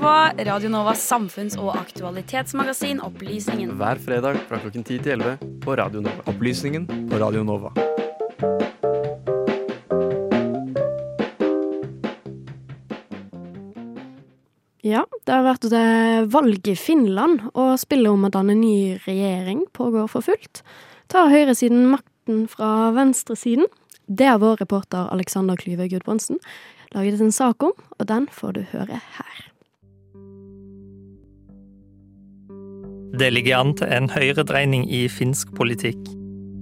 på Radio Novas samfunns- og aktualitetsmagasin Opplysningen. Hver fredag fra klokken 10 til 11 på Radio Nova. Opplysningen på Radio Nova. Ja, det har vært det valg i Finland, og spillet om å danne ny regjering pågår for fullt. Tar høyresiden makten fra venstresiden? Det har vår reporter Alexander Klyve Gudbrandsen laget en sak om, og den får du høre her. Det ligger an til en høyredreining i finsk politikk.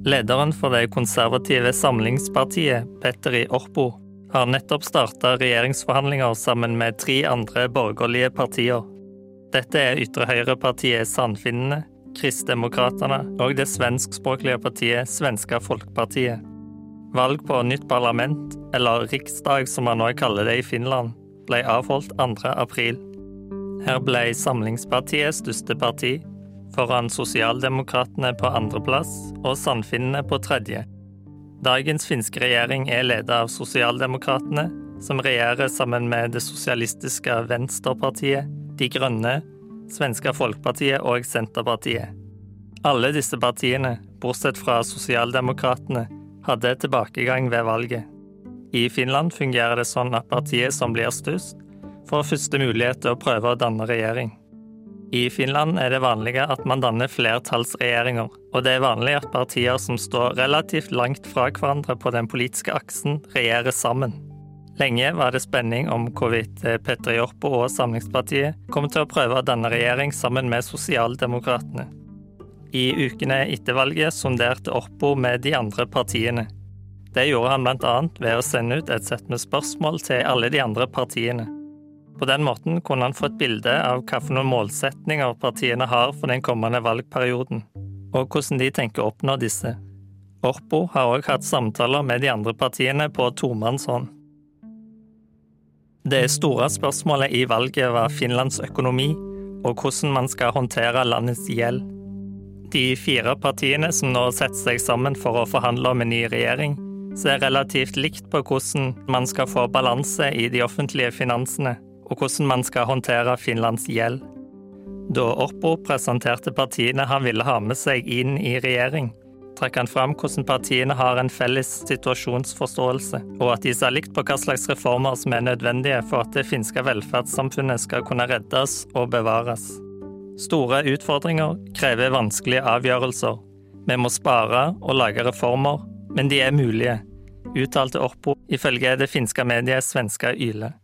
Lederen for det konservative Samlingspartiet, Petteri Orpo, har nettopp starta regjeringsforhandlinger sammen med tre andre borgerlige partier. Dette er ytre høyre-partiet Sandfinnene, Kristdemokraterna og det svenskspråklige partiet Svenska Folkpartiet. Valg på nytt parlament, eller riksdag som man nå kaller det i Finland, ble avholdt 2. april. Her ble Samlingspartiet største parti, foran Sosialdemokratene på andreplass og Sannfinnene på tredje. Dagens finske regjering er ledet av Sosialdemokratene, som regjerer sammen med det sosialistiske Venstrepartiet, De Grønne, Svenska Folkpartiet og Senterpartiet. Alle disse partiene, bortsett fra Sosialdemokratene, hadde tilbakegang ved valget. I Finland fungerer det sånn at partiet som blir størst, får første mulighet til å prøve å danne regjering. I Finland er det vanlige at man danner flertallsregjeringer, og det er vanlig at partier som står relativt langt fra hverandre på den politiske aksen, regjerer sammen. Lenge var det spenning om hvorvidt Petter Jorpo og Samlingspartiet kom til å prøve å danne regjering sammen med Sosialdemokratene. I ukene etter valget sonderte Orpo med de andre partiene. Det gjorde han annet ved å sende ut et sett med spørsmål til alle de andre partiene. På den måten kunne han få et bilde av hvilke målsetninger partiene har for den kommende valgperioden, og hvordan de tenker å oppnå disse. Orpo har òg hatt samtaler med de andre partiene på tomannshånd. Det store spørsmålet i valget var Finlands økonomi, og hvordan man skal håndtere landets gjeld. De fire partiene som nå setter seg sammen for å forhandle om en ny regjering, ser relativt likt på hvordan man skal få balanse i de offentlige finansene og hvordan man skal håndtere Finlands gjeld. Da Orpo presenterte partiene han ville ha med seg inn i regjering, trakk han fram hvordan partiene har en felles situasjonsforståelse, og at de ser likt på hva slags reformer som er nødvendige for at det finske velferdssamfunnet skal kunne reddes og bevares. Store utfordringer krever vanskelige avgjørelser. Vi må spare og lage reformer, men de er mulige, uttalte Orpo ifølge det finske mediet svenska Yle.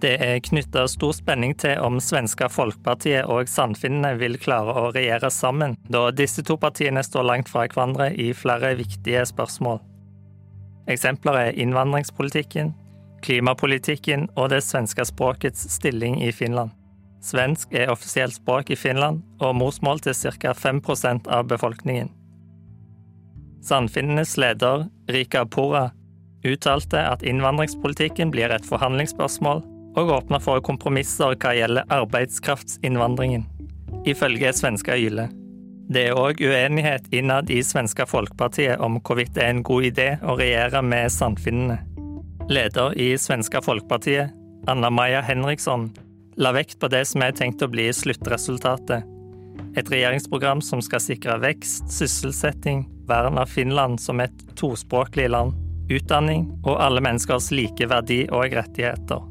Det er knytta stor spenning til om svenska Folkpartiet og Sannfinnene vil klare å regjere sammen, da disse to partiene står langt fra hverandre i flere viktige spørsmål. Eksempler er innvandringspolitikken, klimapolitikken og det svenske språkets stilling i Finland. Svensk er offisielt språk i Finland og morsmål til ca. 5 av befolkningen. Sannfinnenes leder, Rika Pora, uttalte at innvandringspolitikken blir et forhandlingsspørsmål og åpna for kompromisser hva gjelder arbeidskraftsinnvandringen, ifølge svenska Yle. Det er òg uenighet innad i Svenska Folkpartiet om hvorvidt det er en god idé å regjere med Sandfinnene. Leder i Svenska Folkpartiet, Anna-Maja Henriksson, la vekt på det som er tenkt å bli sluttresultatet. Et regjeringsprogram som skal sikre vekst, sysselsetting, vern av Finland som et tospråklig land, utdanning og alle menneskers like verdi og rettigheter.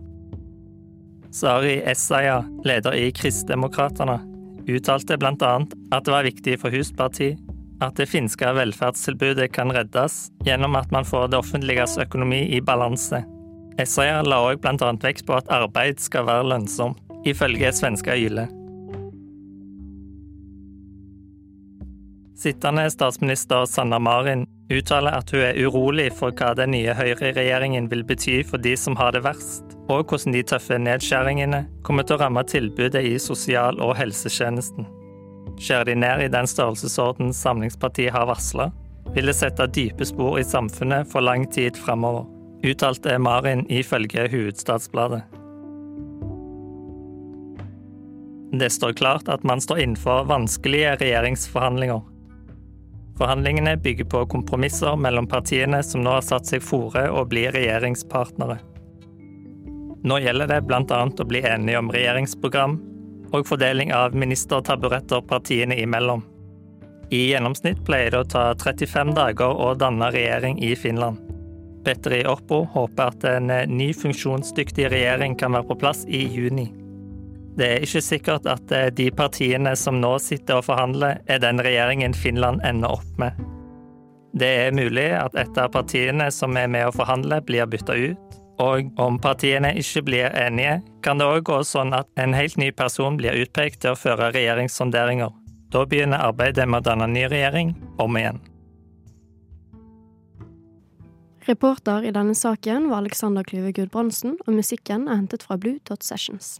Sari Essaya, leder i Kristdemokraterna, uttalte annet at det var viktig for Husparti at det finske velferdstilbudet kan reddes gjennom at man får det offentliges økonomi i balanse. Essaya la òg annet vekt på at arbeid skal være lønnsomt, ifølge svenska Yle. Sittende statsminister Sanna Marin uttaler at hun er urolig for hva den nye høyreregjeringen vil bety for de som har det verst og hvordan de tøffe nedskjæringene kommer til å ramme tilbudet i sosial- og helsetjenesten. Skjærer de ned i den størrelsesorden Samlingspartiet har varsla, vil det sette dype spor i samfunnet for lang tid framover, uttalte Marin ifølge Hovedstadsbladet. Det står klart at man står innenfor vanskelige regjeringsforhandlinger. Forhandlingene bygger på kompromisser mellom partiene som nå har satt seg fore å bli regjeringspartnere. Nå gjelder det bl.a. å bli enige om regjeringsprogram og fordeling av ministertaburetter partiene imellom. I gjennomsnitt pleier det å ta 35 dager å danne regjering i Finland. Petteri Orpo håper at en ny funksjonsdyktig regjering kan være på plass i juni. Det er ikke sikkert at de partiene som nå sitter og forhandler, er den regjeringen Finland ender opp med. Det er mulig at et av partiene som er med å forhandle, blir bytta ut. Og om partiene ikke blir enige, kan det òg gå sånn at en helt ny person blir utpekt til å føre regjeringssonderinger. Da begynner arbeidet med å danne ny regjering om igjen. Reporter i denne saken var Alexander Klyve Gudbrandsen, og musikken er hentet fra Blue Dot Sessions.